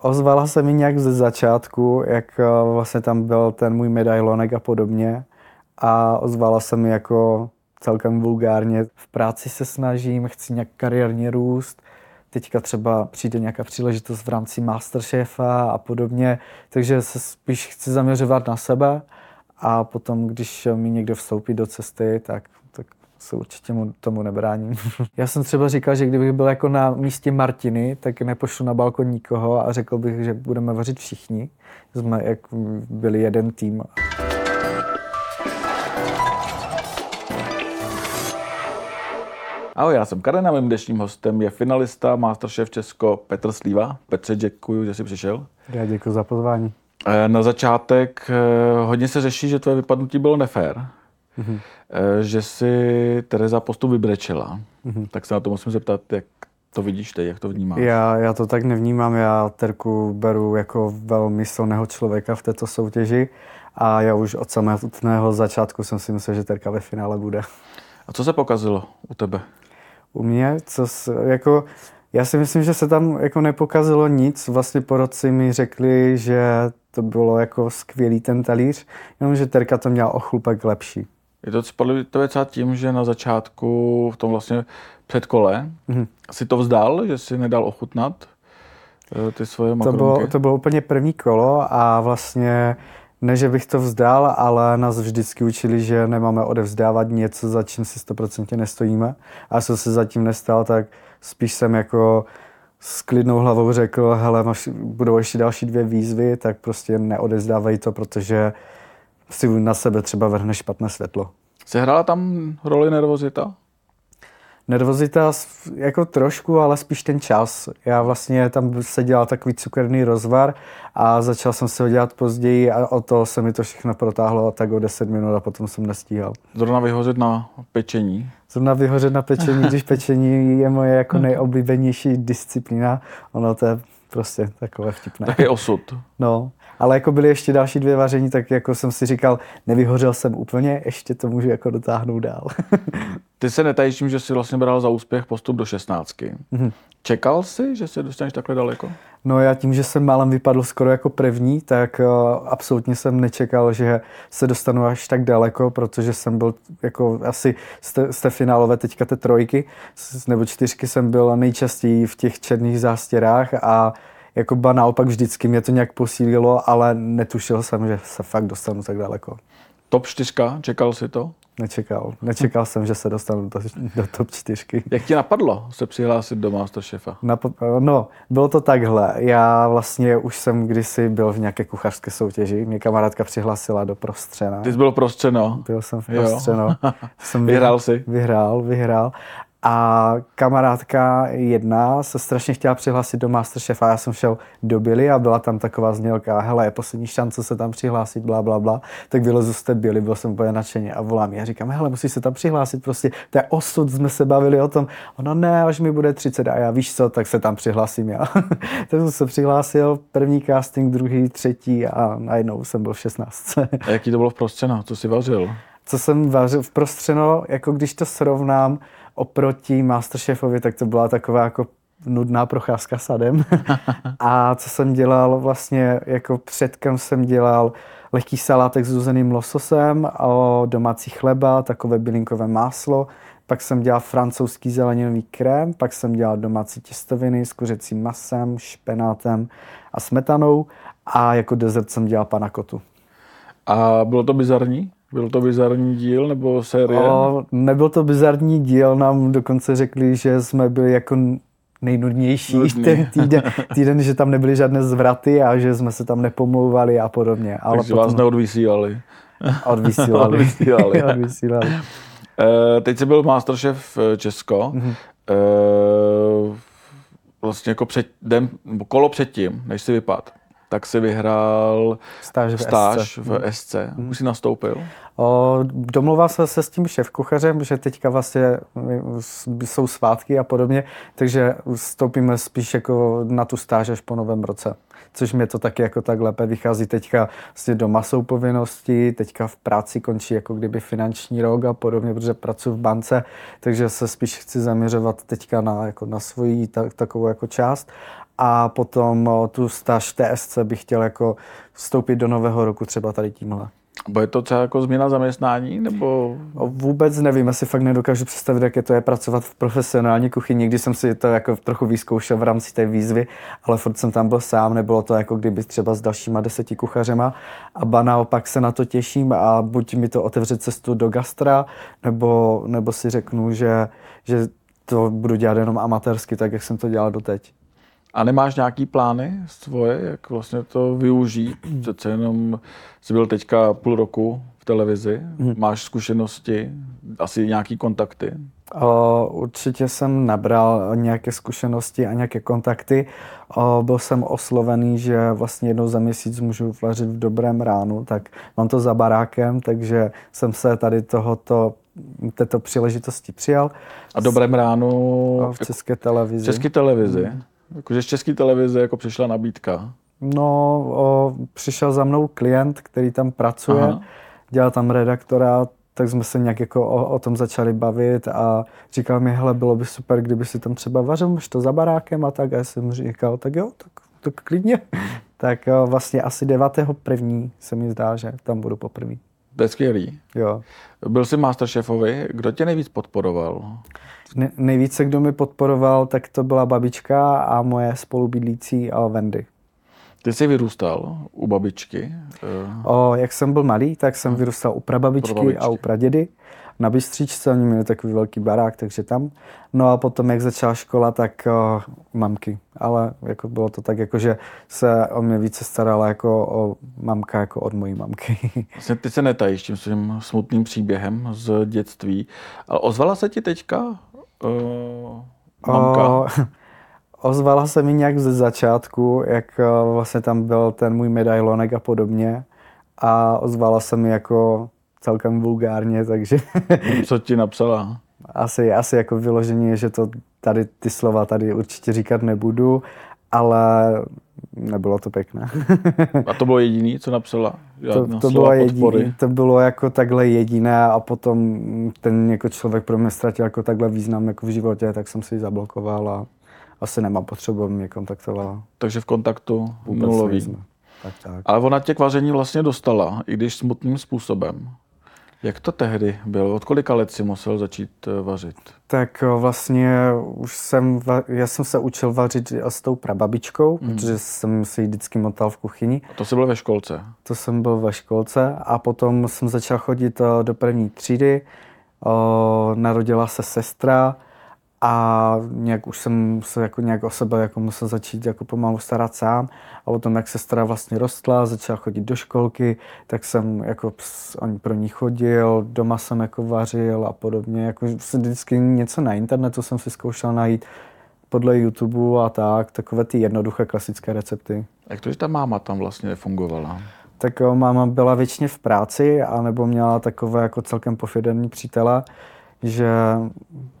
Ozvala se mi nějak ze začátku, jak eh, vlastně tam byl ten můj medailonek a podobně. A ozvala se mi jako celkem vulgárně. V práci se snažím, chci nějak kariérně růst. Teďka třeba přijde nějaká příležitost v rámci Masterchefa a podobně, takže se spíš chci zaměřovat na sebe a potom, když mi někdo vstoupí do cesty, tak, tak se určitě mu, tomu nebráním. Já jsem třeba říkal, že kdybych byl jako na místě Martiny, tak nepošlu na balkon nikoho a řekl bych, že budeme vařit všichni. Jsme jak byli jeden tým. Ahoj, já jsem Karen a mým dnešním hostem je finalista Masterchef Česko Petr Slíva. Petře, děkuji, že jsi přišel. Já děkuji za pozvání. Eh, na začátek eh, hodně se řeší, že tvoje vypadnutí bylo nefér. Mm-hmm. Že si Tereza postup vybrečela. Mm-hmm. Tak se na to musím zeptat, jak to vidíš ty, jak to vnímáš? Já, já to tak nevnímám. Já Terku beru jako velmi silného člověka v této soutěži a já už od samého začátku jsem si myslel, že Terka ve finále bude. A co se pokazilo u tebe? U mě, co s, jako, já si myslím, že se tam jako nepokazilo nic. Vlastně porodci mi řekli, že to bylo jako skvělý ten talíř, jenom že Terka to měla o chlupek lepší. Je to spadlo to tím, že na začátku v tom vlastně předkole mm-hmm. si to vzdal, že si nedal ochutnat eh, ty svoje makronky? To bylo, to bylo úplně první kolo a vlastně ne, že bych to vzdal, ale nás vždycky učili, že nemáme odevzdávat něco, za čím si stoprocentně nestojíme. A co se zatím nestal, tak spíš jsem jako s klidnou hlavou řekl, hele, máš, budou ještě další dvě výzvy, tak prostě neodezdávají to, protože si na sebe třeba vrhne špatné světlo. Sehrála tam roli nervozita? Nervozita jako trošku, ale spíš ten čas. Já vlastně tam se dělal takový cukerný rozvar a začal jsem se ho dělat později a o to se mi to všechno protáhlo tak o 10 minut a potom jsem nestíhal. Zrovna vyhořet na pečení? Zrovna vyhořet na pečení, když pečení je moje jako nejoblíbenější disciplína. Ono to je prostě takové vtipné. Tak je osud. No, ale jako byly ještě další dvě vaření, tak jako jsem si říkal, nevyhořel jsem úplně, ještě to můžu jako dotáhnout dál. Ty se netajíš že jsi vlastně bral za úspěch postup do 16. Mm-hmm. Čekal jsi, že se dostaneš takhle daleko? No já tím, že jsem málem vypadl skoro jako první, tak uh, absolutně jsem nečekal, že se dostanu až tak daleko, protože jsem byl jako asi z té, z té finálové teďka té trojky nebo čtyřky jsem byl nejčastěji v těch černých zástěrách a jako ba naopak vždycky mě to nějak posílilo, ale netušil jsem, že se fakt dostanu tak daleko. Top 4, čekal jsi to? Nečekal. Nečekal jsem, že se dostanu do, do top 4. Jak ti napadlo se přihlásit do Masterchefa? Nap- no, bylo to takhle. Já vlastně už jsem kdysi byl v nějaké kuchařské soutěži. Mě kamarádka přihlásila do prostřena. Ty jsi byl prostřeno? Byl jsem v prostřeno. jsem vyhrál si? Vyhrál, vyhrál. A kamarádka jedna se strašně chtěla přihlásit do Masterchefa. Já jsem šel do Billy a byla tam taková znělka, hele, je poslední šance se tam přihlásit, bla, bla, bla. Tak vylezu z té Billy, byl jsem úplně nadšeně a volám a říkám, hele, musíš se tam přihlásit, prostě to je osud, jsme se bavili o tom. Ona ne, až mi bude 30 a já víš co, tak se tam přihlásím já. tak jsem se přihlásil, první casting, druhý, třetí a najednou jsem byl v 16. a jaký to bylo v prostřeno? Co jsi vařil? Co jsem vařil v prostřeno, jako když to srovnám, oproti Masterchefovi, tak to byla taková jako nudná procházka sadem. a co jsem dělal vlastně, jako předkem jsem dělal lehký salátek s uzeným lososem, domácí chleba, takové bylinkové máslo, pak jsem dělal francouzský zeleninový krém, pak jsem dělal domácí těstoviny s kuřecím masem, špenátem a smetanou a jako dezert jsem dělal panakotu. A bylo to bizarní? Byl to bizarní díl nebo série? O, nebyl to bizarní díl, nám dokonce řekli, že jsme byli jako nejnudnější Nudný. ten týden, týden, že tam nebyly žádné zvraty a že jsme se tam nepomlouvali a podobně. Ale Takže potom... vás neodvysílali. Odvysílali. odvysílali. odvysílali. Uh, teď jsi byl Masterchef eh, Česko. Mm-hmm. Uh, vlastně jako před, den, kolo předtím, než jsi vypad tak si vyhrál stáž v stáž SC. V SC. Hmm. Už jsi nastoupil? O, domluval se se s tím šéf-kuchařem, že teďka vlastně jsou svátky a podobně, takže vstoupíme spíš jako na tu stáž až po novém roce. Což mě to taky jako tak lépe vychází. Teďka vlastně doma jsou povinnosti, teďka v práci končí jako kdyby finanční rok a podobně, protože pracuji v bance, takže se spíš chci zaměřovat teďka na, jako na svoji ta, takovou jako část a potom tu stáž v TSC bych chtěl jako vstoupit do nového roku třeba tady tímhle. Bude to třeba jako změna zaměstnání, nebo? Vůbec nevím, asi fakt nedokážu představit, jak je to je pracovat v profesionální kuchyni. Nikdy jsem si to jako trochu vyzkoušel v rámci té výzvy, ale furt jsem tam byl sám, nebylo to jako kdyby třeba s dalšíma deseti kuchařema. A ba naopak se na to těším a buď mi to otevře cestu do gastra, nebo, nebo si řeknu, že, že to budu dělat jenom amatérsky, tak jak jsem to dělal doteď. A nemáš nějaký plány svoje, jak vlastně to využít? Přece jenom jsi byl teďka půl roku v televizi, hmm. máš zkušenosti, asi nějaký kontakty? O, určitě jsem nabral nějaké zkušenosti a nějaké kontakty. O, byl jsem oslovený, že vlastně jednou za měsíc můžu vařit v dobrém ránu, tak mám to za barákem, takže jsem se tady tohoto této příležitosti přijal. A dobrém ránu v České televizi. V České televizi. Hmm. Jakože z české televize jako přišla nabídka. No, o, přišel za mnou klient, který tam pracuje, Aha. dělal tam redaktora, tak jsme se nějak jako o, o tom začali bavit a říkal mi, hele, bylo by super, kdyby si tam třeba vařil, máš to za barákem a tak. A já jsem říkal, tak jo, tak, tak klidně. tak o, vlastně asi 9. první se mi zdá, že tam budu poprvé. To je skvělý. Jo. Byl jsi Masterchefovi, kdo tě nejvíc podporoval? Ne, nejvíce, kdo mi podporoval, tak to byla babička a moje spolubydlící Wendy. Ty jsi vyrůstal u babičky? O, jak jsem byl malý, tak jsem vyrůstal u prababičky, prababičky. a u pradědy. Na Bystříčce oni měli takový velký barák, takže tam. No a potom, jak začala škola, tak o, mamky. Ale jako bylo to tak, jako, že se o mě více starala jako o mamka, jako od mojí mamky. Vlastně ty se netajíš tím svým smutným příběhem z dětství. Ale ozvala se ti teďka uh, mamka? O, ozvala se mi nějak ze začátku, jak vlastně tam byl ten můj medailonek a podobně. A ozvala se mi jako celkem vulgárně, takže... Co ti napsala? Asi, asi jako vyložení je, že to tady ty slova tady určitě říkat nebudu, ale nebylo to pěkné. a to bylo jediný, co napsala? to, to bylo jediný, to bylo jako takhle jediné a potom ten jako člověk pro mě ztratil jako takhle význam jako v životě, tak jsem si ji zablokoval a asi nemám potřebu, mě kontaktovala. Takže v kontaktu nulový. Tak, tak. Ale ona tě k vaření vlastně dostala, i když smutným způsobem. Jak to tehdy bylo? Od kolika let si musel začít eh, vařit? Tak eh, vlastně už jsem, já jsem se učil vařit s tou prababičkou, mm. protože jsem si vždycky motal v kuchyni. A to jsi byl ve školce? To jsem byl ve školce a potom jsem začal chodit eh, do první třídy. Narodila se sestra, a nějak už jsem se jako nějak o sebe jako musel začít jako pomalu starat sám a potom, jak sestra vlastně rostla, začala chodit do školky, tak jsem jako ani pro ní chodil, doma jsem jako vařil a podobně, jako vždycky něco na internetu jsem si zkoušel najít podle YouTube a tak, takové ty jednoduché klasické recepty. Jak to, že ta máma tam vlastně nefungovala? Tak jo, máma byla většině v práci, anebo měla takové jako celkem pofiderní přítele, že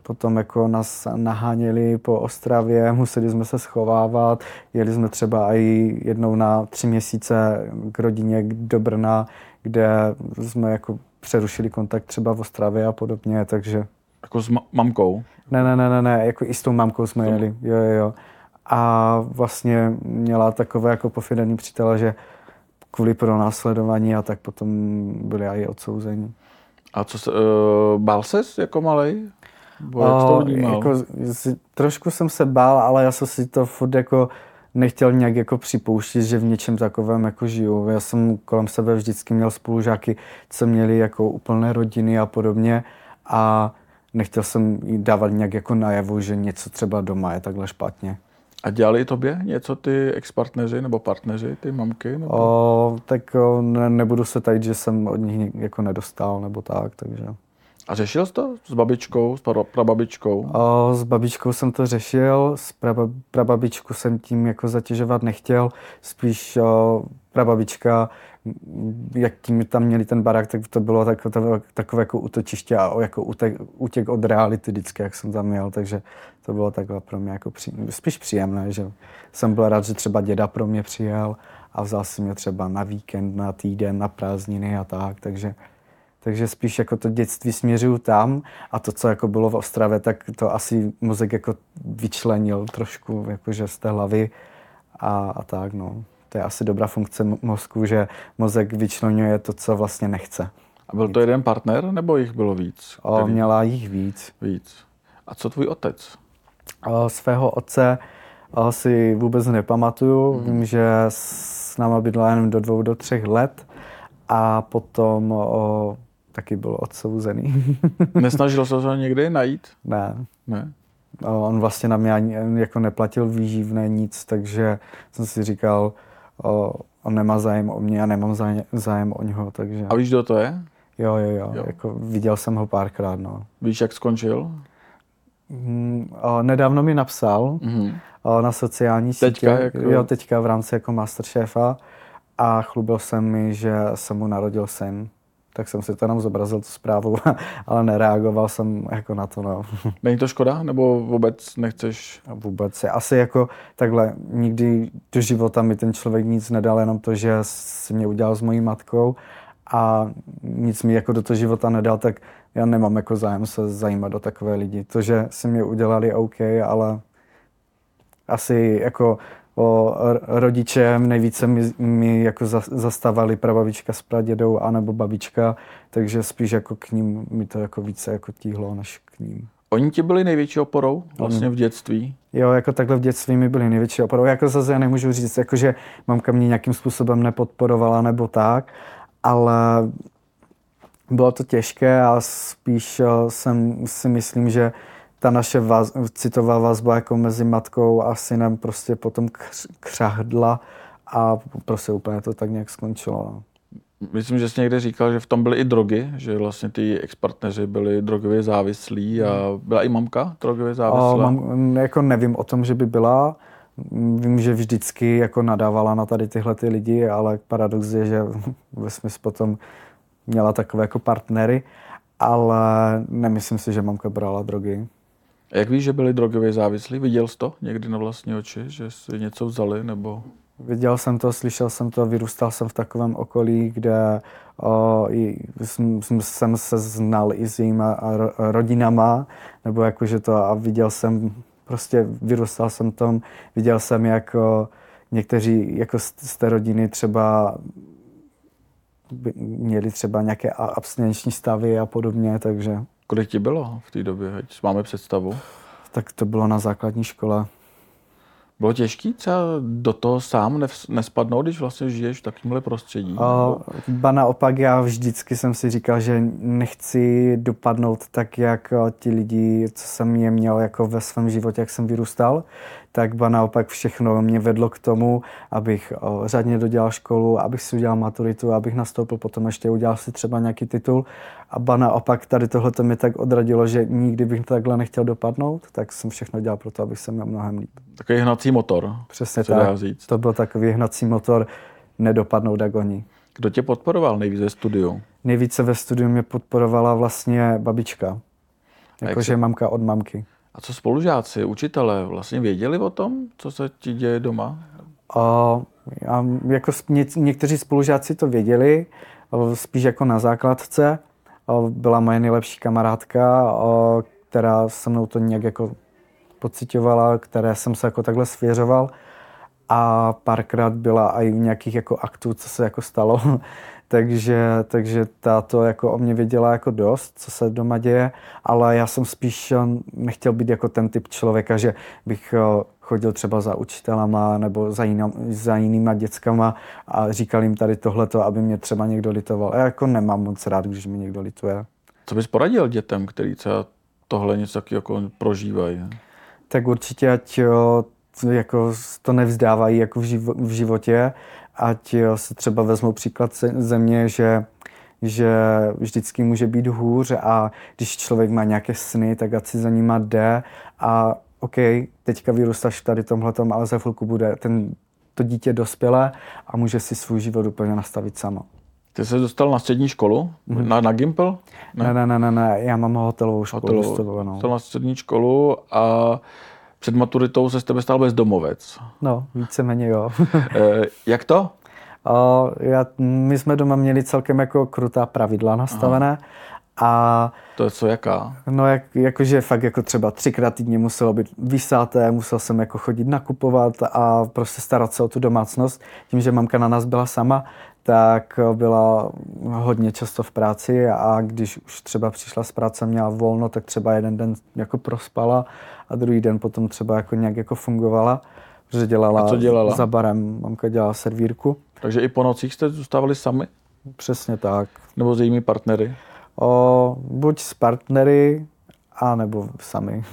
potom jako nás naháněli po Ostravě, museli jsme se schovávat, jeli jsme třeba i jednou na tři měsíce k rodině do Brna, kde jsme jako přerušili kontakt třeba v Ostravě a podobně, takže... Jako s ma- mamkou? Ne, ne, ne, ne, ne, jako i s tou mamkou jsme to... jeli, jo, jo, jo. A vlastně měla takové jako pofidený přítele, že kvůli pronásledování a tak potom byli i odsouzeni. A co se, uh, bál ses jako malej? Bo jak to jako, trošku jsem se bál, ale já jsem si to furt jako nechtěl nějak jako připouštět, že v něčem takovém jako žiju. Já jsem kolem sebe vždycky měl spolužáky, co měli jako úplné rodiny a podobně a nechtěl jsem jí dávat nějak jako najevu, že něco třeba doma je takhle špatně. A dělali tobě něco ty ex-partneři nebo partneři, ty mamky? Nebo? O, tak o, ne, nebudu se tajit, že jsem od nich jako nedostal nebo tak, takže... A řešil jsi to s babičkou, s prababičkou? O, s babičkou jsem to řešil, s prababičku jsem tím jako zatěžovat nechtěl, spíš o, prababička jak tím tam měli ten barák, tak to bylo tak, to, takové jako útočiště a jako útek, útěk od reality vždycky, jak jsem tam měl, takže to bylo takhle pro mě jako pří, spíš příjemné, že jsem byl rád, že třeba děda pro mě přijel a vzal si mě třeba na víkend, na týden, na prázdniny a tak, takže takže spíš jako to dětství směřuju tam a to, co jako bylo v Ostravě, tak to asi mozek jako vyčlenil trošku jakože z té hlavy a, a tak, no. To je asi dobrá funkce mozku, že mozek vyčlenuje to, co vlastně nechce. A byl to jeden partner, nebo jich bylo víc? O, měla jich víc. Víc. A co tvůj otec? O, svého otce o, si vůbec nepamatuju. Hmm. Vím, že s náma bydla jenom do dvou, do třech let a potom o, taky byl odsouzený. Nesnažil se ho někdy najít? Ne. Ne? On vlastně na mě ani jako neplatil výživné nic, takže jsem si říkal, o, on nemá zájem o mě a nemám zájem, zájem o něho, takže... A víš, kdo to je? Jo, jo, jo, jo. Jako viděl jsem ho párkrát, no. Víš, jak skončil? Mm, o, nedávno mi napsal mm-hmm. o, na sociální teďka, sítě. Jako... Jo, teďka v rámci jako Masterchefa a chlubil jsem mi, že se mu narodil syn tak jsem si to jenom zobrazil tu zprávu, ale nereagoval jsem jako na to. No. Není to škoda, nebo vůbec nechceš? Vůbec. Asi jako takhle, nikdy do života mi ten člověk nic nedal, jenom to, že si mě udělal s mojí matkou a nic mi jako do toho života nedal, tak já nemám jako zájem se zajímat do takové lidi. To, že si mě udělali OK, ale asi jako o rodiče nejvíce mi, mi jako zastávali prababička s pradědou anebo babička, takže spíš jako k ním mi to jako více jako tíhlo než k ním. Oni ti byli největší oporou vlastně v dětství? Jo, jako takhle v dětství mi byli největší oporou. Jako zase já nemůžu říct, jako že mamka mě nějakým způsobem nepodporovala nebo tak, ale bylo to těžké a spíš eh, jsem si myslím, že ta naše vaz, citová vazba jako mezi matkou a synem prostě potom křahdla a prostě úplně to tak nějak skončilo. No. Myslím, že jsi někde říkal, že v tom byly i drogy, že vlastně ty expartneři byli drogově závislí a byla i mamka drogově závislá? Mám, jako nevím o tom, že by byla. Vím, že vždycky jako nadávala na tady tyhle ty lidi, ale paradox je, že ve smyslu potom měla takové jako partnery, ale nemyslím si, že mamka brala drogy. Jak víš, že byli drogově závislí? Viděl jsi to někdy na vlastní oči, že si něco vzali nebo... Viděl jsem to, slyšel jsem to, vyrůstal jsem v takovém okolí, kde o, jsem, jsem se znal i s jejíma rodinama, nebo jakože to a viděl jsem, prostě vyrůstal jsem tom, viděl jsem, jak o, někteří jako z, z té rodiny třeba měli třeba nějaké abstinenční stavy a podobně, takže... Kolik ti bylo v té době, ať máme představu? Tak to bylo na základní škole. Bylo těžké třeba do toho sám nespadnout, když vlastně žiješ v takovémhle prostředí? O, ba naopak, já vždycky jsem si říkal, že nechci dopadnout tak, jak ti lidi, co jsem je měl jako ve svém životě, jak jsem vyrůstal, tak ba naopak všechno mě vedlo k tomu, abych o, řádně dodělal školu, abych si udělal maturitu, abych nastoupil potom ještě udělal si třeba nějaký titul. A ba naopak tady tohle mě tak odradilo, že nikdy bych takhle nechtěl dopadnout, tak jsem všechno dělal pro to, abych se měl mnohem líp. Takový hnací motor. Přesně tak. Říct. To byl takový hnací motor nedopadnout jak oni. Kdo tě podporoval nejvíce ve studiu? Nejvíce ve studiu mě podporovala vlastně babička. Jakože se... mamka od mamky. A co spolužáci, učitelé vlastně věděli o tom, co se ti děje doma? A, a jako ně, někteří spolužáci to věděli, spíš jako na základce. Byla moje nejlepší kamarádka, která se mnou to nějak jako pocitovala, které jsem se jako takhle svěřoval a párkrát byla i v nějakých jako aktů, co se jako stalo. Takže, takže ta to jako o mě věděla jako dost, co se doma děje, ale já jsem spíš eh, nechtěl být jako ten typ člověka, že bych eh, chodil třeba za učitelama nebo za, jinam, za jinýma dětskama a říkal jim tady tohleto, aby mě třeba někdo litoval. Já jako nemám moc rád, když mi někdo lituje. Co bys poradil dětem, který třeba tohle něco taky jako prožívají? Tak určitě, ať jo, jako to nevzdávají jako v, živo, v životě, ať jo, se třeba vezmou příklad země, že že vždycky může být hůř a když člověk má nějaké sny, tak ať si za nima jde a OK, teďka vyrůstáš tady tomhletom, ale za chvilku bude ten, to dítě dospělé a může si svůj život úplně nastavit sama. Ty jsi dostal na střední školu? Mm-hmm. Na, na Gimpel? Ne? ne, ne, ne, ne, já mám hotelovou školu. Hotelovou, vystudovanou. na střední školu a před maturitou se z tebe stal bezdomovec. No, víceméně jo. Eh, jak to? O, já, my jsme doma měli celkem jako krutá pravidla nastavené. Aha. A to je co, jaká? No, jak, jakože fakt jako třeba třikrát týdně muselo být vysáté, musel jsem jako chodit nakupovat a prostě starat se o tu domácnost. Tím, že mamka na nás byla sama, tak byla hodně často v práci a když už třeba přišla z práce, měla volno, tak třeba jeden den jako prospala a druhý den potom třeba jako nějak jako fungovala, protože dělala, a co dělala? za barem, mamka dělala servírku. Takže i po nocích jste zůstávali sami? Přesně tak. Nebo s jejími partnery? O, buď s partnery, a nebo sami.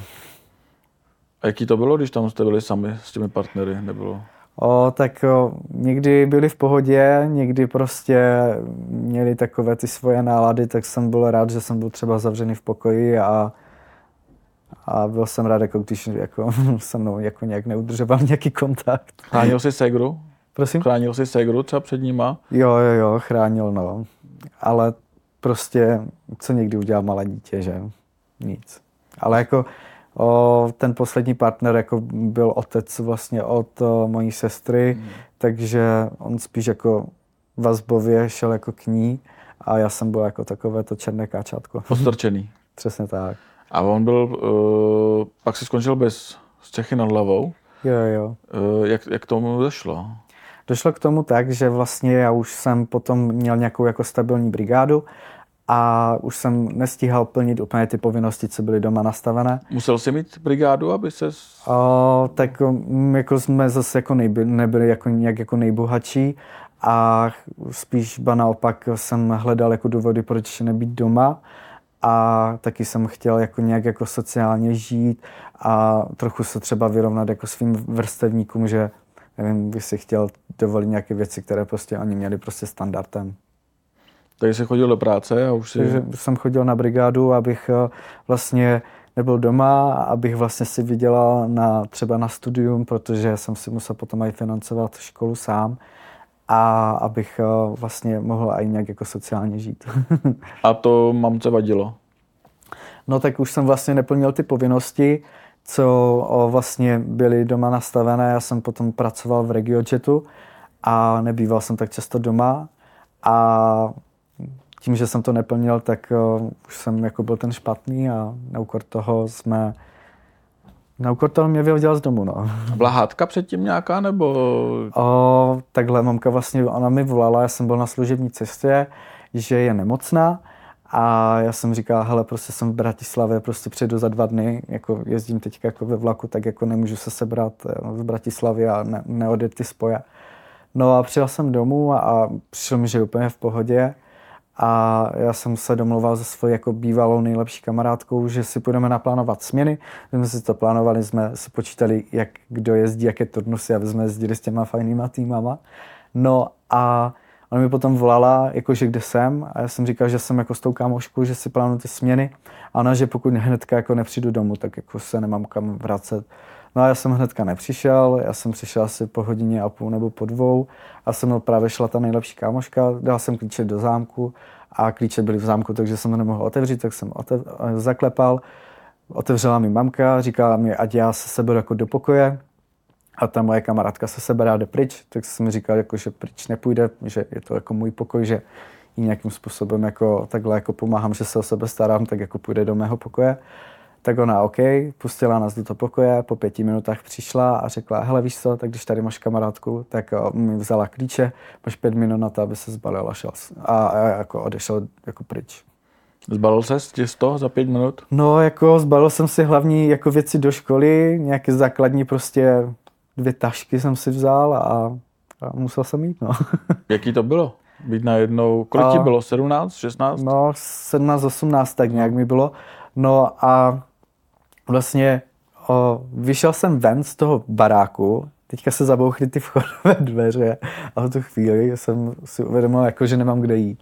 A jaký to bylo, když tam jste byli sami s těmi partnery? Nebylo? O, tak o, někdy byli v pohodě, někdy prostě měli takové ty svoje nálady, tak jsem byl rád, že jsem byl třeba zavřený v pokoji a, a byl jsem rád, jako když jako, se mnou jako nějak neudržoval nějaký kontakt. Chránil jsi segru? Prosím? Chránil jsi segru třeba před nima? Jo, jo, jo, chránil, no. Ale prostě, co někdy udělá malé dítě, že? Nic. Ale jako o, ten poslední partner jako byl otec vlastně od o, mojí sestry, hmm. takže on spíš jako vazbově šel jako k ní a já jsem byl jako takové to černé káčátko. Postrčený. Přesně tak. A on byl, uh, pak si skončil bez střechy nad hlavou. Jo, jo. Uh, jak, jak tomu došlo? Došlo k tomu tak, že vlastně já už jsem potom měl nějakou jako stabilní brigádu a už jsem nestíhal plnit úplně ty povinnosti, co byly doma nastavené. Musel jsi mít brigádu, aby se... O, tak mm, jako jsme zase jako nejby, nebyli jako nějak jako nejbohatší a spíš ba naopak jsem hledal jako důvody, proč nebýt doma a taky jsem chtěl jako nějak jako sociálně žít a trochu se třeba vyrovnat jako svým vrstevníkům, že nevím, bych si chtěl dovolit nějaké věci, které prostě oni měli prostě standardem. Takže jsi chodil do práce a už si... Takže jsem chodil na brigádu, abych eh, vlastně nebyl doma, abych vlastně si vydělal na, třeba na studium, protože jsem si musel potom i financovat školu sám a abych eh, vlastně mohl i nějak jako sociálně žít. a to mamce vadilo? No tak už jsem vlastně neplnil ty povinnosti, co vlastně byly doma nastavené. Já jsem potom pracoval v RegioJetu a nebýval jsem tak často doma a tím, že jsem to neplnil, tak uh, už jsem jako byl ten špatný a na úkor toho jsme na úkor toho mě vyhodila z domu, no. Byla hádka předtím nějaká, nebo? O, takhle, mamka vlastně, ona mi volala, já jsem byl na služební cestě, že je nemocná a já jsem říkal, hele, prostě jsem v Bratislavě, prostě přijdu za dva dny, jako jezdím teď jako ve vlaku, tak jako nemůžu se sebrat z Bratislavy a ne, neodjet ty spoje. No a přijel jsem domů a, a přišel mi, že je úplně v pohodě a já jsem se domluval se svojí jako bývalou nejlepší kamarádkou, že si budeme naplánovat směny. My jsme si to plánovali, jsme si počítali, jak kdo jezdí, jaké turnusy, aby jsme jezdili s těma fajnýma týmama. No a ona mi potom volala, jakože kde jsem a já jsem říkal, že jsem jako s tou kámoškou, že si plánuju ty směny a ona, že pokud hnedka jako nepřijdu domů, tak jako se nemám kam vracet. No a já jsem hnedka nepřišel, já jsem přišel asi po hodině a půl nebo po dvou a se mnou právě šla ta nejlepší kámoška, dal jsem klíče do zámku a klíče byly v zámku, takže jsem to nemohl otevřít, tak jsem otev, zaklepal. Otevřela mi mamka, říkala mi, ať já se seberu jako do pokoje, a ta moje kamarádka se sebere a jde pryč, tak jsem mi říkal, jako, že pryč nepůjde, že je to jako můj pokoj, že jí nějakým způsobem jako, takhle jako pomáhám, že se o sebe starám, tak jako půjde do mého pokoje. Tak ona OK, pustila nás do toho pokoje, po pěti minutách přišla a řekla, hele víš co, tak když tady máš kamarádku, tak mi vzala klíče, máš pět minut na to, aby se zbalil a šel a, a jako odešel jako pryč. Zbalil se z toho za pět minut? No, jako zbalil jsem si hlavní jako věci do školy, nějaké základní prostě dvě tašky jsem si vzal a, a musel jsem jít, no. Jaký to bylo? Být najednou, kolik ti bylo, 17, 16? No, 17, 18 tak nějak mi bylo. No a vlastně o, vyšel jsem ven z toho baráku, teďka se zabouchly ty vchodové dveře a v tu chvíli jsem si uvědomil, jako, že nemám kde jít.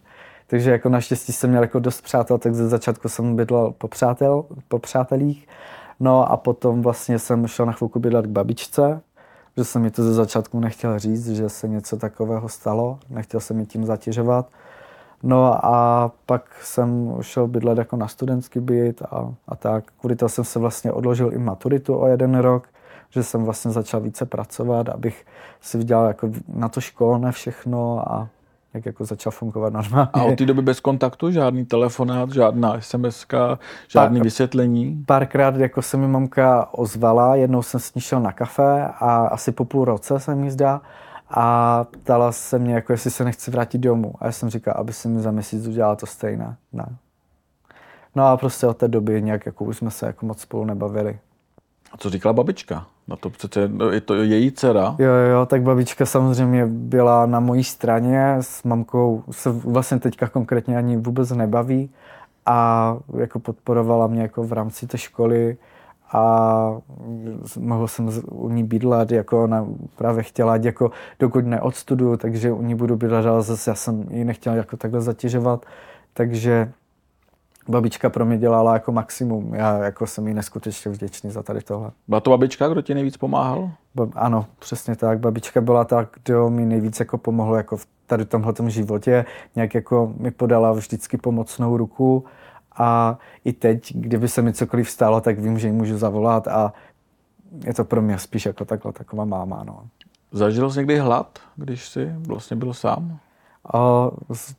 Takže jako naštěstí jsem měl jako dost přátel, tak ze začátku jsem bydlel po, přátel, po přátelích. No a potom vlastně jsem šel na chvilku bydlet k babičce, že jsem mi to ze začátku nechtěl říct, že se něco takového stalo, nechtěl jsem mi tím zatěžovat. No a pak jsem šel bydlet jako na studentský byt a, a tak. Kvůli toho jsem se vlastně odložil i maturitu o jeden rok, že jsem vlastně začal více pracovat, abych si vydělal jako na to školné všechno a jak jako začal fungovat normálně. A od té doby bez kontaktu? Žádný telefonát, žádná SMS, žádný Pár, vysvětlení? Párkrát jako se mi mamka ozvala, jednou jsem s ní šel na kafe a asi po půl roce se mi zdá a ptala se mě, jako jestli se nechci vrátit domů. A já jsem říkal, aby se mi za měsíc udělala to stejné. Ne. No a prostě od té doby nějak jako už jsme se jako moc spolu nebavili. A co říkala babička? Na to přece no, je to její dcera. Jo, jo, tak babička samozřejmě byla na mojí straně, s mamkou se vlastně teďka konkrétně ani vůbec nebaví a jako podporovala mě jako v rámci té školy a mohl jsem u ní bydlet, jako ona právě chtěla, jako dokud neodstuduju, takže u ní budu bydlet, ale zase já jsem ji nechtěl jako takhle zatěžovat, takže babička pro mě dělala jako maximum. Já jako jsem jí neskutečně vděčný za tady tohle. Byla to babička, kdo ti nejvíc pomáhal? Ba- ano, přesně tak. Babička byla ta, kdo mi nejvíc jako pomohlo jako v tady tomhle životě. Nějak jako mi podala vždycky pomocnou ruku a i teď, kdyby se mi cokoliv stalo, tak vím, že ji můžu zavolat a je to pro mě spíš jako takhle taková máma. No. Zažil jsi někdy hlad, když jsi vlastně byl sám? O,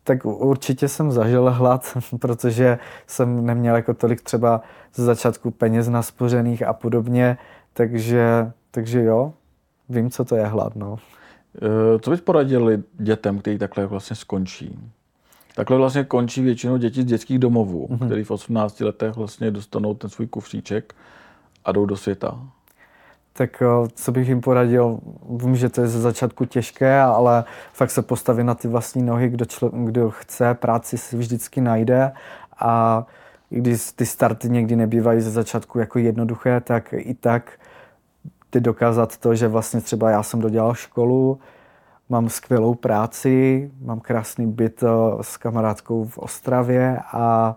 tak určitě jsem zažil hlad, protože jsem neměl jako tolik třeba ze začátku peněz naspořených a podobně, takže, takže jo, vím, co to je hlad. No. E, co bys poradili dětem, kteří takhle vlastně skončí? Takhle vlastně končí většinou děti z dětských domovů, mm-hmm. který v 18 letech vlastně dostanou ten svůj kufříček a jdou do světa. Tak eh, co bych jim poradil, vím, že to je ze začátku těžké, ale fakt se postavit na ty vlastní nohy, kdo, člo, kdo chce, práci si vždycky najde. A i když ty starty někdy nebývají ze začátku jako jednoduché, tak i tak ty dokázat to, že vlastně třeba já jsem dodělal školu, mám skvělou práci, mám krásný byt eh, s kamarádkou v Ostravě a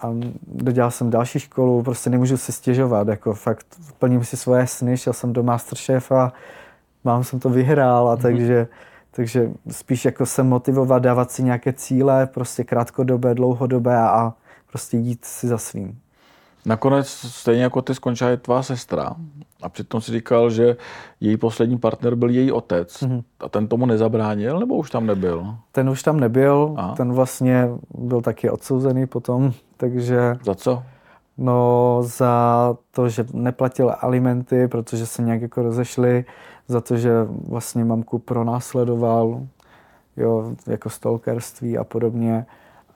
a dodělal jsem další školu, prostě nemůžu si stěžovat, jako fakt plním si svoje sny, šel jsem do Masterchef a mám jsem to vyhrál a mm-hmm. takže, takže spíš jako se motivovat, dávat si nějaké cíle, prostě krátkodobé, dlouhodobé a prostě jít si za svým. Nakonec stejně jako ty skončila je tvá sestra a přitom si říkal, že její poslední partner byl její otec. Mm-hmm. A ten tomu nezabránil, nebo už tam nebyl? Ten už tam nebyl, Aha. ten vlastně byl taky odsouzený potom, takže... Za co? No za to, že neplatil alimenty, protože se nějak jako rozešli, za to, že vlastně mamku pronásledoval, jo, jako stalkerství a podobně.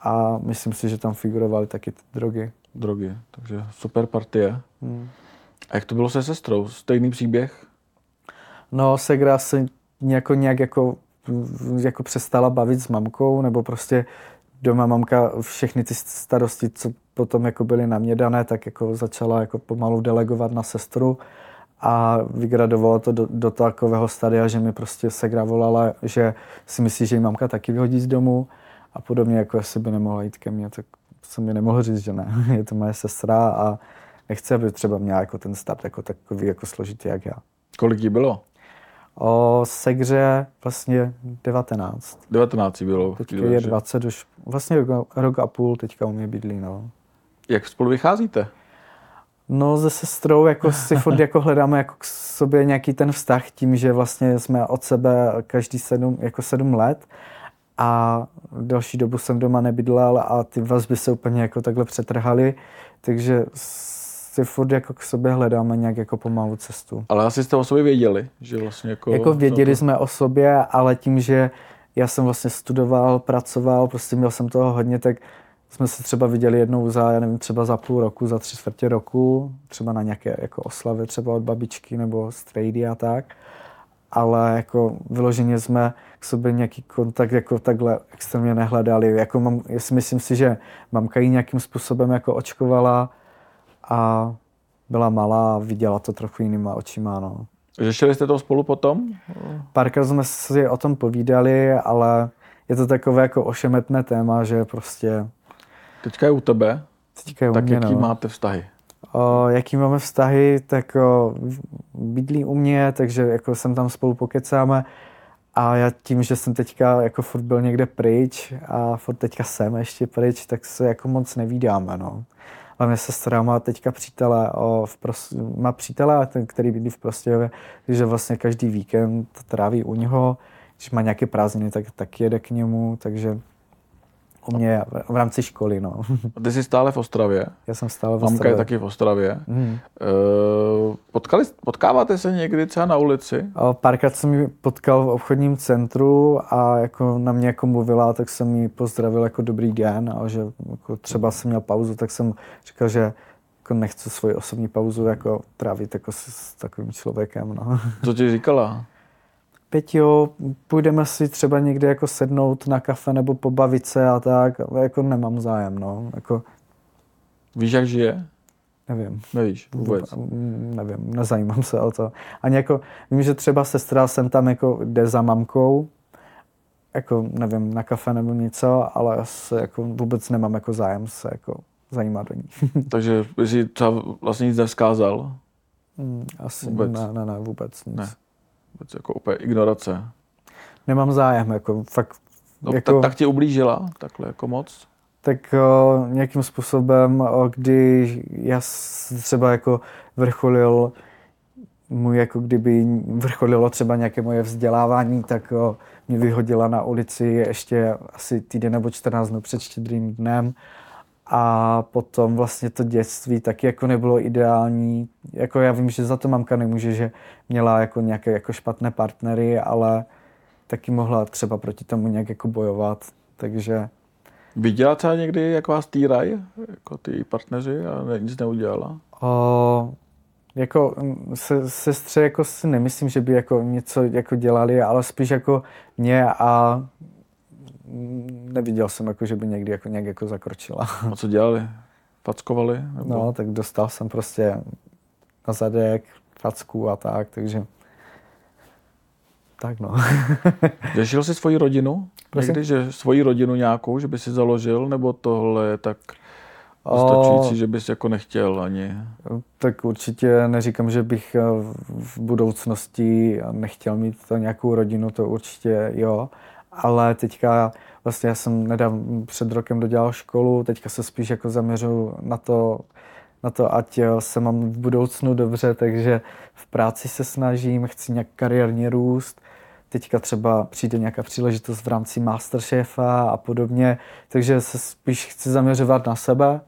A myslím si, že tam figurovaly taky ty drogy. Drogy, takže super partie. Hmm. A jak to bylo se sestrou? Stejný příběh? No, Segra se nějak, nějak jako, jako přestala bavit s mamkou, nebo prostě doma mamka všechny ty starosti, co potom jako byly na mě dané, tak jako začala jako pomalu delegovat na sestru a vygradovalo to do, do takového stadia, že mi prostě Segra volala, že si myslí, že jí mamka taky vyhodí z domu a podobně, jako jestli by nemohla jít ke mně, tak jsem mi nemohl říct, že ne, je to moje sestra a nechci, aby třeba měla jako ten start jako takový jako složitý, jak já. Kolik jí bylo? O Segře vlastně 19. 19 bylo. Teď je 20 už, vlastně rok, rok a půl teďka u mě bydlí, no. Jak spolu vycházíte? No se sestrou jako si furt jako hledáme jako k sobě nějaký ten vztah tím, že vlastně jsme od sebe každý sedm, jako sedm let a další dobu jsem doma nebydlel a ty vazby se úplně jako takhle přetrhaly, takže si furt jako k sobě hledáme nějak jako pomalu cestu. Ale asi jste o sobě věděli, že vlastně jako... Jako věděli jsme o sobě, ale tím, že já jsem vlastně studoval, pracoval, prostě měl jsem toho hodně, tak jsme se třeba viděli jednou za, já nevím, třeba za půl roku, za tři čtvrtě roku, třeba na nějaké jako oslavy třeba od babičky nebo strejdy a tak. Ale jako vyloženě jsme k sobě nějaký kontakt jako takhle extrémně nehledali. Jako mám, myslím si, že mamka ji nějakým způsobem jako očkovala, a byla malá a viděla to trochu jinýma očima. No. Řešili jste to spolu potom? Párkrát jsme si o tom povídali, ale je to takové jako ošemetné téma, že prostě... Teďka je u tebe, Teďka je u tak mě, jaký no. máte vztahy? O, jaký máme vztahy, tak o, bydlí u mě, takže jako jsem tam spolu pokecáme. A já tím, že jsem teďka jako furt byl někde pryč a furt teďka jsem ještě pryč, tak se jako moc nevídáme, no hlavně sestra má teďka přítele, o, v pros, má přítele, který bydlí v Prostějově, takže vlastně každý víkend tráví u něho, když má nějaké prázdniny, tak taky jede k němu, takže u mě v rámci školy, no. A ty jsi stále v Ostravě? Já jsem stále v Mamka Ostravě. je taky v Ostravě. Hmm. Uh, potkali, potkáváte se někdy třeba na ulici? A Párkrát jsem ji potkal v obchodním centru a jako na mě jako mluvila, tak jsem ji pozdravil jako dobrý den a že jako třeba jsem měl pauzu, tak jsem říkal, že jako nechci svoji osobní pauzu jako trávit jako s, s takovým člověkem. No. Co ti říkala? Peťo, půjdeme si třeba někde jako sednout na kafe nebo pobavit se a tak, ale jako nemám zájem, no. Jako, Víš, jak žije? nevím. Nevíš vůbec. Mm, Nevím, nezajímám se o to. Ani jako, vím, že třeba sestra sem tam jako jde za mamkou, jako nevím, na kafe nebo něco, ale se jako vůbec nemám jako zájem se jako zajímat o ní. Takže jsi třeba vlastně nic nevzkázal? Mm, Asi Vůbec? ne, ne, ne, vůbec nic. Ne. Vůbec jako úplně ignorace. Nemám zájem, jako fakt, No, jako, tak, tak ti ublížila takhle jako moc? tak o, nějakým způsobem, o, kdy já třeba jako vrcholil můj, jako kdyby vrcholilo třeba nějaké moje vzdělávání, tak o, mě vyhodila na ulici ještě asi týden nebo 14 dnů před štědrým dnem. A potom vlastně to dětství taky jako nebylo ideální. Jako já vím, že za to mamka nemůže, že měla jako nějaké jako špatné partnery, ale taky mohla třeba proti tomu nějak jako bojovat. Takže Viděla třeba někdy, jak vás týraj, jako ty partneři a ne, nic neudělala? O, jako mm, se, sestře jako si nemyslím, že by jako něco jako dělali, ale spíš jako mě a neviděl jsem jako, že by někdy jako nějak jako zakročila. A co dělali? Fackovali? Nebo... No, tak dostal jsem prostě na zadek, facku a tak, takže tak no. Řešil jsi svoji rodinu? Prosím? Někdy, že svoji rodinu nějakou, že by si založil, nebo tohle je tak O, dostačující, že bys jako nechtěl ani? tak určitě neříkám, že bych eh, v budoucnosti nechtěl mít to nějakou rodinu, to určitě jo, ale teďka vlastně já jsem nedávno před rokem dodělal školu, teďka se spíš jako zaměřuju na to, na to, ať eh, se mám v budoucnu dobře, takže v práci se snažím, chci nějak kariérně růst, teďka třeba přijde nějaká příležitost v rámci Masterchefa a podobně, takže se spíš chci zaměřovat na sebe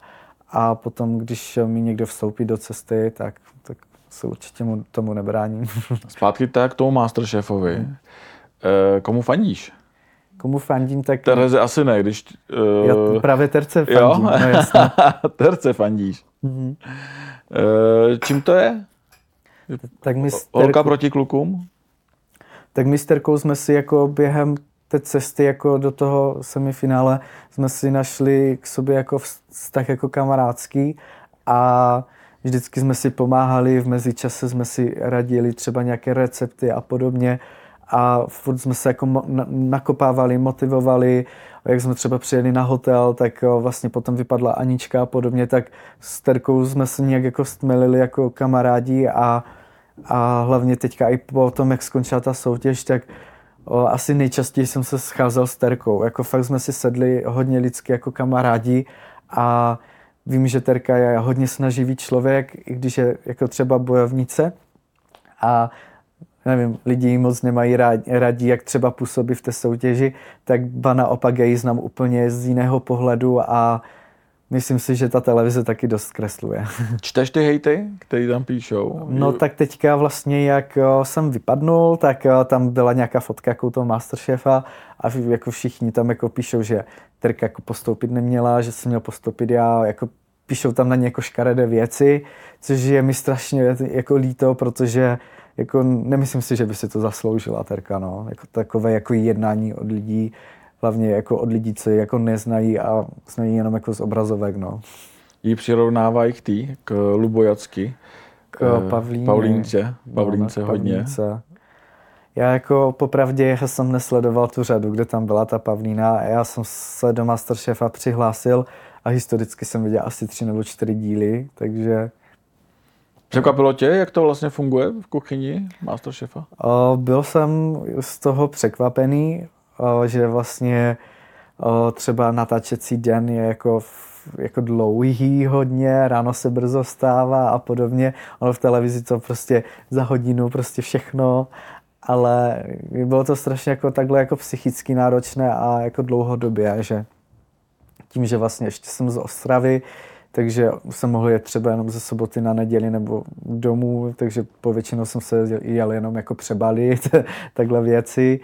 a potom, když mi někdo vstoupí do cesty, tak, tak se určitě mu, tomu nebráním. Zpátky tak k tomu Masterchefovi. Hmm. Eh, komu fandíš? Komu fandím, tak Tereze asi ne, když... Uh, já právě Terce jo? fandím. No, jasně. Terce fandíš. Mhm. Eh, čím to je? tak, my s Holka Terkou, proti klukům? tak my s Terkou jsme si jako během té cesty jako do toho semifinále jsme si našli k sobě jako vztah jako kamarádský a vždycky jsme si pomáhali, v mezičase jsme si radili třeba nějaké recepty a podobně a furt jsme se jako nakopávali, motivovali, jak jsme třeba přijeli na hotel, tak vlastně potom vypadla Anička a podobně, tak s Terkou jsme se nějak jako stmelili jako kamarádi a, a hlavně teďka i po tom, jak skončila ta soutěž, tak o, asi nejčastěji jsem se scházel s Terkou. Jako fakt jsme si sedli hodně lidsky jako kamarádi a vím, že Terka je hodně snaživý člověk, i když je jako třeba bojovnice a nevím, lidi ji moc nemají rádi, radí, jak třeba působí v té soutěži, tak ba naopak já ji znám úplně z jiného pohledu a myslím si, že ta televize taky dost zkresluje. Čteš ty hejty, který tam píšou? No tak teďka vlastně, jak o, jsem vypadnul, tak o, tam byla nějaká fotka jako toho Masterchefa a jako všichni tam jako píšou, že Terka jako postoupit neměla, že jsem měl postoupit já, jako píšou tam na ně jako škaredé věci, což je mi strašně jako líto, protože jako nemyslím si, že by si to zasloužila Terka, no. Jako takové jako jednání od lidí, hlavně jako od lidí, co jako neznají a znají jenom jako z obrazovek, no. Jí přirovnávají k tý, k Lubojacky. K Eh, Pavlíně. Pavlínce. No, Pavlínce na hodně. Pavlínce. Já jako popravdě já jsem nesledoval tu řadu, kde tam byla ta Pavlína a já jsem se do Masterchefa přihlásil a historicky jsem viděl asi tři nebo čtyři díly, takže Překvapilo tě, jak to vlastně funguje v kuchyni Masterchefa? byl jsem z toho překvapený, že vlastně třeba natáčecí den je jako jako dlouhý hodně, ráno se brzo stává a podobně. Ono v televizi to prostě za hodinu prostě všechno, ale bylo to strašně jako takhle jako psychicky náročné a jako dlouhodobě, že tím, že vlastně ještě jsem z Ostravy, takže jsem mohl jet třeba jenom ze soboty na neděli nebo domů, takže povětšinou jsem se jel jenom jako přebalit, takhle věci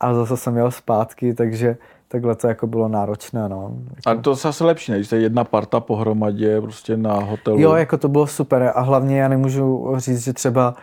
a zase jsem jel zpátky, takže takhle to jako bylo náročné. No. A to zase lepší, než jedna parta pohromadě prostě na hotelu. Jo, jako to bylo super a hlavně já nemůžu říct, že třeba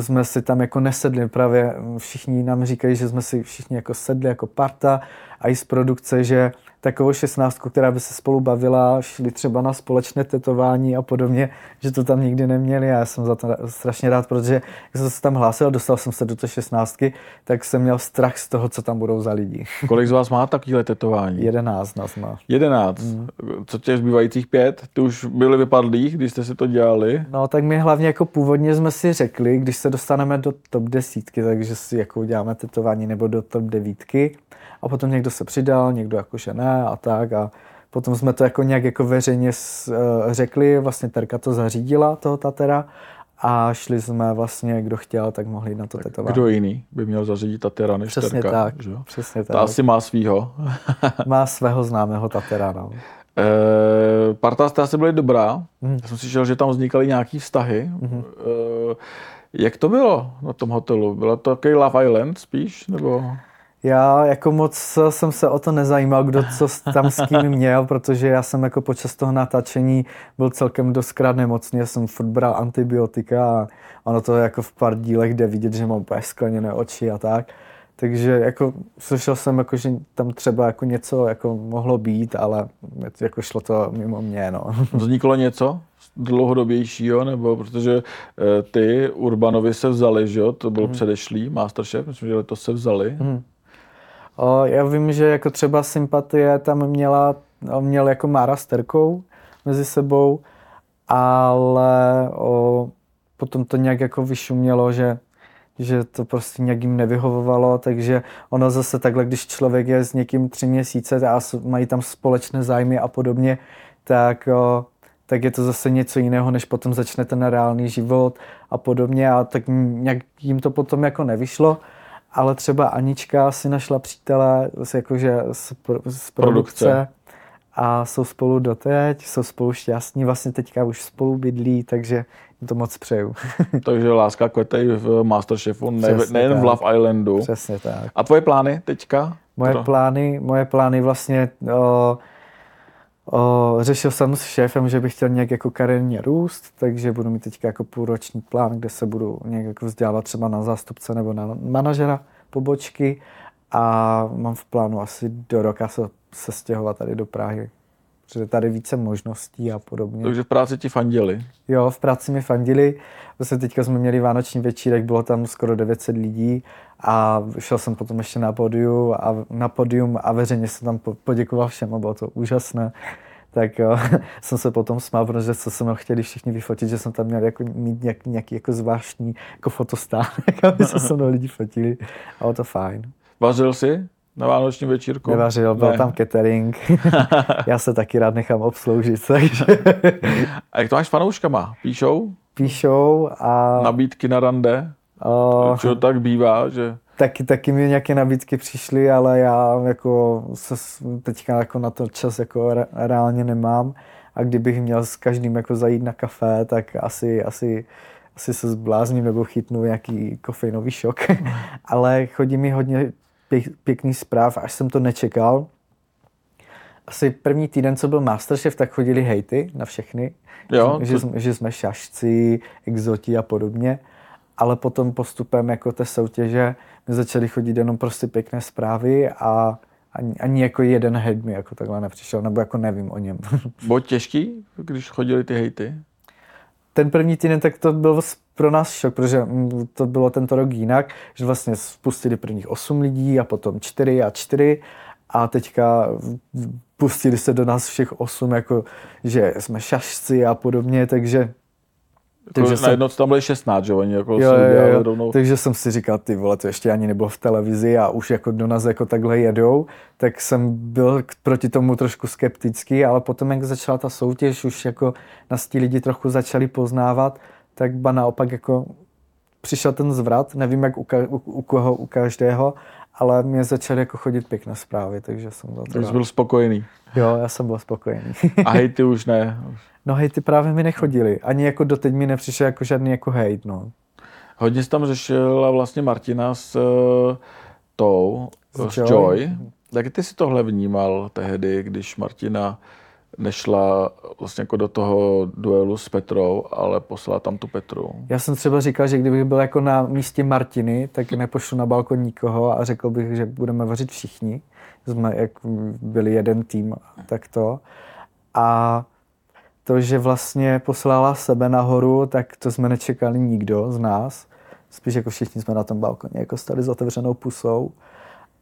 jsme si tam jako nesedli, právě všichni nám říkají, že jsme si všichni jako sedli jako parta a i z produkce, že takovou šestnáctku, která by se spolu bavila, šli třeba na společné tetování a podobně, že to tam nikdy neměli a já jsem za to strašně rád, protože když jsem se tam hlásil, dostal jsem se do té šestnáctky, tak jsem měl strach z toho, co tam budou za lidi. Kolik z vás má takovýhle tetování? Jedenáct nás má. Jedenáct? Mm. Co těch zbývajících pět? Ty už byly vypadlí, když jste si to dělali? No tak my hlavně jako původně jsme si řekli, když se dostaneme do top desítky, takže si jako uděláme tetování nebo do top devítky, a potom někdo se přidal, někdo jakože ne a tak a potom jsme to jako nějak jako veřejně eh, řekli, vlastně Terka to zařídila, toho Tatera a šli jsme vlastně, kdo chtěl, tak mohli na to tak tetovat. Kdo jiný by měl zařídit Tatera než přesně Terka? Tak, že? přesně tak. Ta asi má svýho. má svého známého Tatera, no. E, parta jste asi byli dobrá. Hmm. Já jsem slyšel, že tam vznikaly nějaký vztahy. Hmm. E, jak to bylo na tom hotelu? Bylo to takový Love Island spíš? Nebo... Já jako moc jsem se o to nezajímal, kdo co tam s kým měl, protože já jsem jako počas toho natáčení byl celkem doskrát nemocný, já jsem furt bral antibiotika a ono to jako v pár dílech jde vidět, že mám úplně skleněné oči a tak. Takže jako slyšel jsem, jako, že tam třeba jako něco jako mohlo být, ale jako šlo to mimo mě. No. Vzniklo něco dlouhodobějšího, nebo protože eh, ty Urbanovi se vzali, že jo? To byl hmm. předešlý Masterchef, myslím, že letos se vzali. Hmm. O, já vím, že jako třeba sympatie tam měla, měl jako Mára s Terkou mezi sebou, ale o, potom to nějak jako vyšumělo, že že to prostě nějak jim nevyhovovalo, takže ono zase takhle, když člověk je s někým tři měsíce a mají tam společné zájmy a podobně, tak, o, tak je to zase něco jiného, než potom začne ten reálný život a podobně a tak nějak jim to potom jako nevyšlo ale třeba Anička si našla přítele jakože z, z produkce, produkce a jsou spolu doteď, jsou spolu šťastní, vlastně teďka už spolu bydlí, takže jim to moc přeju. takže láska kvete v Masterchefu, ne, nejen v Love Islandu. Přesně tak. A tvoje plány teďka? Moje plány, moje plány vlastně o, o, řešil jsem s šéfem, že bych chtěl nějak jako kariérně růst, takže budu mít teďka jako půlroční plán, kde se budu nějak jako vzdělávat třeba na zástupce nebo na manažera pobočky a mám v plánu asi do roka se, se stěhovat tady do Prahy. Protože tady více možností a podobně. Takže v práci ti fandili? Jo, v práci mi fandili. Vlastně teďka jsme měli vánoční večírek, bylo tam skoro 900 lidí a šel jsem potom ještě na podium a, na podium a veřejně jsem tam poděkoval všem a bylo to úžasné tak jo, jsem se potom smál, protože co jsem chtěli všichni vyfotit, že jsem tam měl jako, mít nějak, nějaký jako zvláštní jako fotostánek, aby se se mnou lidi fotili a bylo to fajn. Vařil jsi na vánoční večírku? Nevařil, byl ne. tam catering. Já se taky rád nechám obsloužit, takže... a jak to máš s fanouškama? Píšou? Píšou a... Nabídky na rande? Čo tak bývá, že... Taky, taky mi nějaké nabídky přišly, ale já jako se teďka jako na to čas jako re, reálně nemám. A kdybych měl s každým jako zajít na kafe, tak asi, asi, asi se zblázním nebo chytnu nějaký kofeinový šok. ale chodí mi hodně pěkný zpráv, až jsem to nečekal. Asi první týden, co byl Masterchef, tak chodili hejty na všechny. Jo, že, to... že jsme šašci, exoti a podobně ale potom postupem jako té soutěže mi začaly chodit jenom prostě pěkné zprávy a ani, ani jako jeden hejt mi jako takhle nepřišel, nebo jako nevím o něm. Bylo těžký, když chodili ty hejty? Ten první týden, tak to byl pro nás šok, protože to bylo tento rok jinak, že vlastně spustili prvních 8 lidí a potom 4 a 4 a teďka pustili se do nás všech 8, jako že jsme šašci a podobně, takže Takže jako najednou jsem... tam byli 16, že oni jako jo, jo, jo. rovnou... Takže jsem si říkal, ty vole, to ještě ani nebylo v televizi a už jako do nás jako takhle jedou, tak jsem byl proti tomu trošku skeptický, ale potom, jak začala ta soutěž, už jako nás ti lidi trochu začali poznávat, tak ba naopak jako přišel ten zvrat, nevím jak u, ka- u, u koho, u každého, ale mě začaly jako chodit pěkné zprávy, takže jsem za to Jsi byl spokojený. Jo, já jsem byl spokojený. A hejty už ne. No hejty právě mi nechodili. Ani jako doteď mi nepřišel jako žádný jako hejt, no. Hodně jsi tam řešil vlastně Martina s uh, tou, s, s Joy. Joy. Jak ty si tohle vnímal tehdy, když Martina nešla vlastně jako do toho duelu s Petrou, ale poslala tam tu Petru. Já jsem třeba říkal, že kdybych byl jako na místě Martiny, tak nepošlu na balkon nikoho a řekl bych, že budeme vařit všichni. Jsme jak byli jeden tým, tak to. A to, že vlastně poslala sebe nahoru, tak to jsme nečekali nikdo z nás. Spíš jako všichni jsme na tom balkoně jako stali s otevřenou pusou.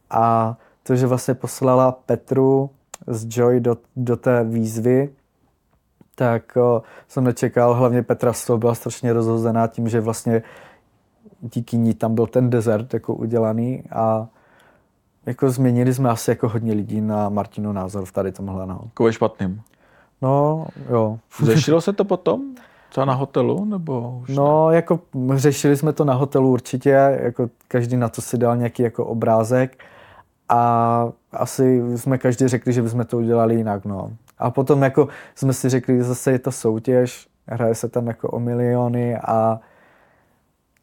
A to, že vlastně poslala Petru z Joy do, do té výzvy, tak o, jsem nečekal, hlavně Petra z toho byla strašně rozhozená tím, že vlastně díky ní tam byl ten desert jako udělaný a jako změnili jsme asi jako hodně lidí na Martinu názor v tady tomhle. No. Jako špatným. No, jo. Řešilo se to potom? Co na hotelu? Nebo už no, ne? jako řešili jsme to na hotelu určitě, jako každý na to si dal nějaký jako obrázek a asi jsme každý řekli, že bychom to udělali jinak, no. A potom jako jsme si řekli, zase je to soutěž, hraje se tam jako o miliony a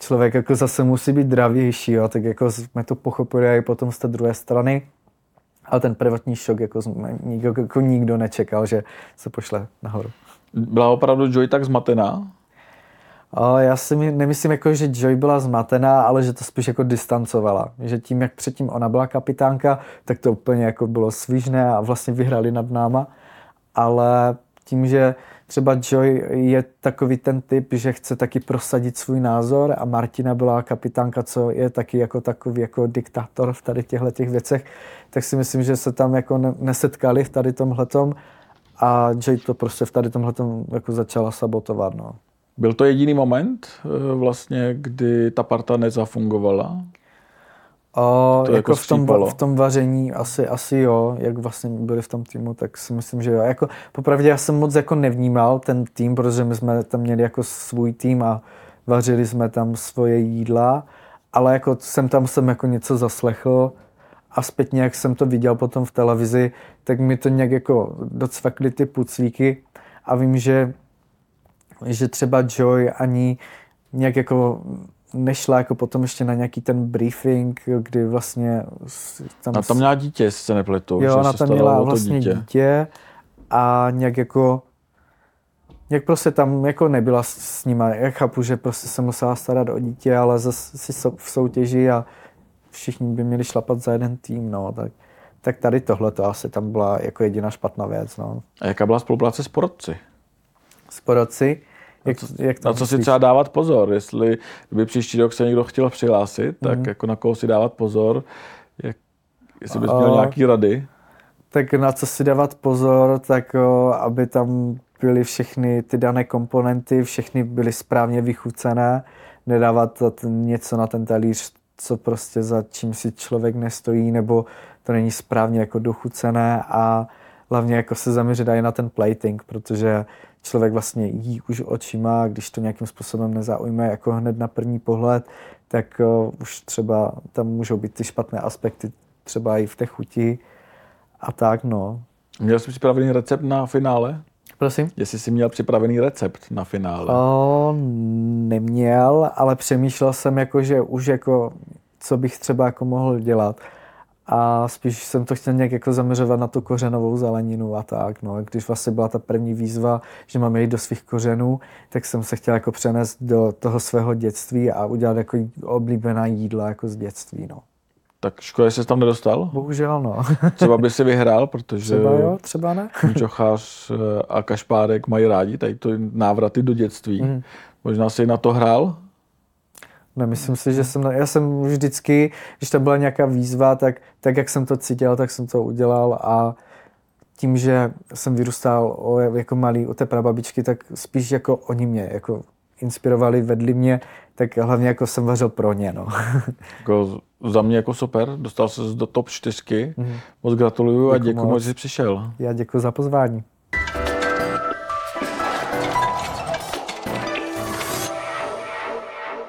člověk jako zase musí být dravější, jo, tak jako jsme to pochopili i potom z té druhé strany. Ale ten prvotní šok jako, nikdo, jako nikdo nečekal, že se pošle nahoru. Byla opravdu Joy tak zmatená? Já si nemyslím, jako, že Joy byla zmatená, ale že to spíš jako distancovala. Že tím, jak předtím ona byla kapitánka, tak to úplně jako bylo svížné a vlastně vyhrali nad náma. Ale tím, že třeba Joy je takový ten typ, že chce taky prosadit svůj názor a Martina byla kapitánka, co je taky jako takový jako diktátor v tady těchto těch věcech, tak si myslím, že se tam jako nesetkali v tady tomhletom a Joy to prostě v tady tomhletom jako začala sabotovat. No. Byl to jediný moment eh, vlastně, kdy ta parta nezafungovala? O, to jako, jako v, tom, v tom vaření asi, asi jo, jak vlastně byli v tom týmu, tak si myslím, že jo. Jako, popravdě já jsem moc jako nevnímal ten tým, protože my jsme tam měli jako svůj tým a vařili jsme tam svoje jídla, ale jako jsem tam jsem jako něco zaslechl a zpětně, jak jsem to viděl potom v televizi, tak mi to nějak jako docvakly ty puclíky a vím, že, že třeba Joy ani nějak jako nešla jako potom ještě na nějaký ten briefing, kdy vlastně... Tam, a tam měla dítě, jestli se nepletu. Jo, ona tam měla vlastně dítě. dítě a nějak jako jak prostě tam jako nebyla s nima. Já chápu, že prostě se musela starat o dítě, ale zase si v soutěži a všichni by měli šlapat za jeden tým, no, tak, tak tady tohle to asi tam byla jako jediná špatná věc, no. A jaká byla spolupráce s porodci? S porodci? Jak, na co, jak na co si třeba dávat pozor, jestli by příští rok se někdo chtěl přihlásit, mm-hmm. tak mhm. jako na koho si dávat pozor, jak, jestli bys měl nějaký rady? Tak na co si dávat pozor, tak o, aby tam byly všechny ty dané komponenty, všechny byly správně vychucené, nedávat něco na ten talíř, co prostě za čím si člověk nestojí, nebo to není správně jako dochucené a hlavně jako se zaměřit i na ten plating, protože člověk vlastně jí už očima, když to nějakým způsobem nezaujme jako hned na první pohled, tak uh, už třeba tam můžou být ty špatné aspekty třeba i v té chuti a tak, no. Měl jsi připravený recept na finále? Prosím? Jestli jsi měl připravený recept na finále? O, neměl, ale přemýšlel jsem jako, že už jako, co bych třeba jako mohl dělat a spíš jsem to chtěl nějak jako zaměřovat na tu kořenovou zeleninu a tak. No. Když vlastně byla ta první výzva, že máme jít do svých kořenů, tak jsem se chtěl jako přenést do toho svého dětství a udělat jako oblíbená jídla jako z dětství. No. Tak škoda, že jsi tam nedostal? Bohužel, no. třeba by si vyhrál, protože třeba jo, třeba ne. Čochář eh, a Kašpárek mají rádi tady to návraty do dětství. Mm. Možná jsi na to hrál? Nemyslím si, že jsem, já jsem vždycky, když tam byla nějaká výzva, tak, tak jak jsem to cítil, tak jsem to udělal a tím, že jsem vyrůstal o, jako malý u té prababičky, tak spíš jako oni mě jako inspirovali, vedli mě, tak hlavně jako jsem vařil pro ně. No. Jako za mě jako super, dostal se do top 4, mm. moc gratuluju a děkuji moc, že jsi přišel. Já děkuji za pozvání.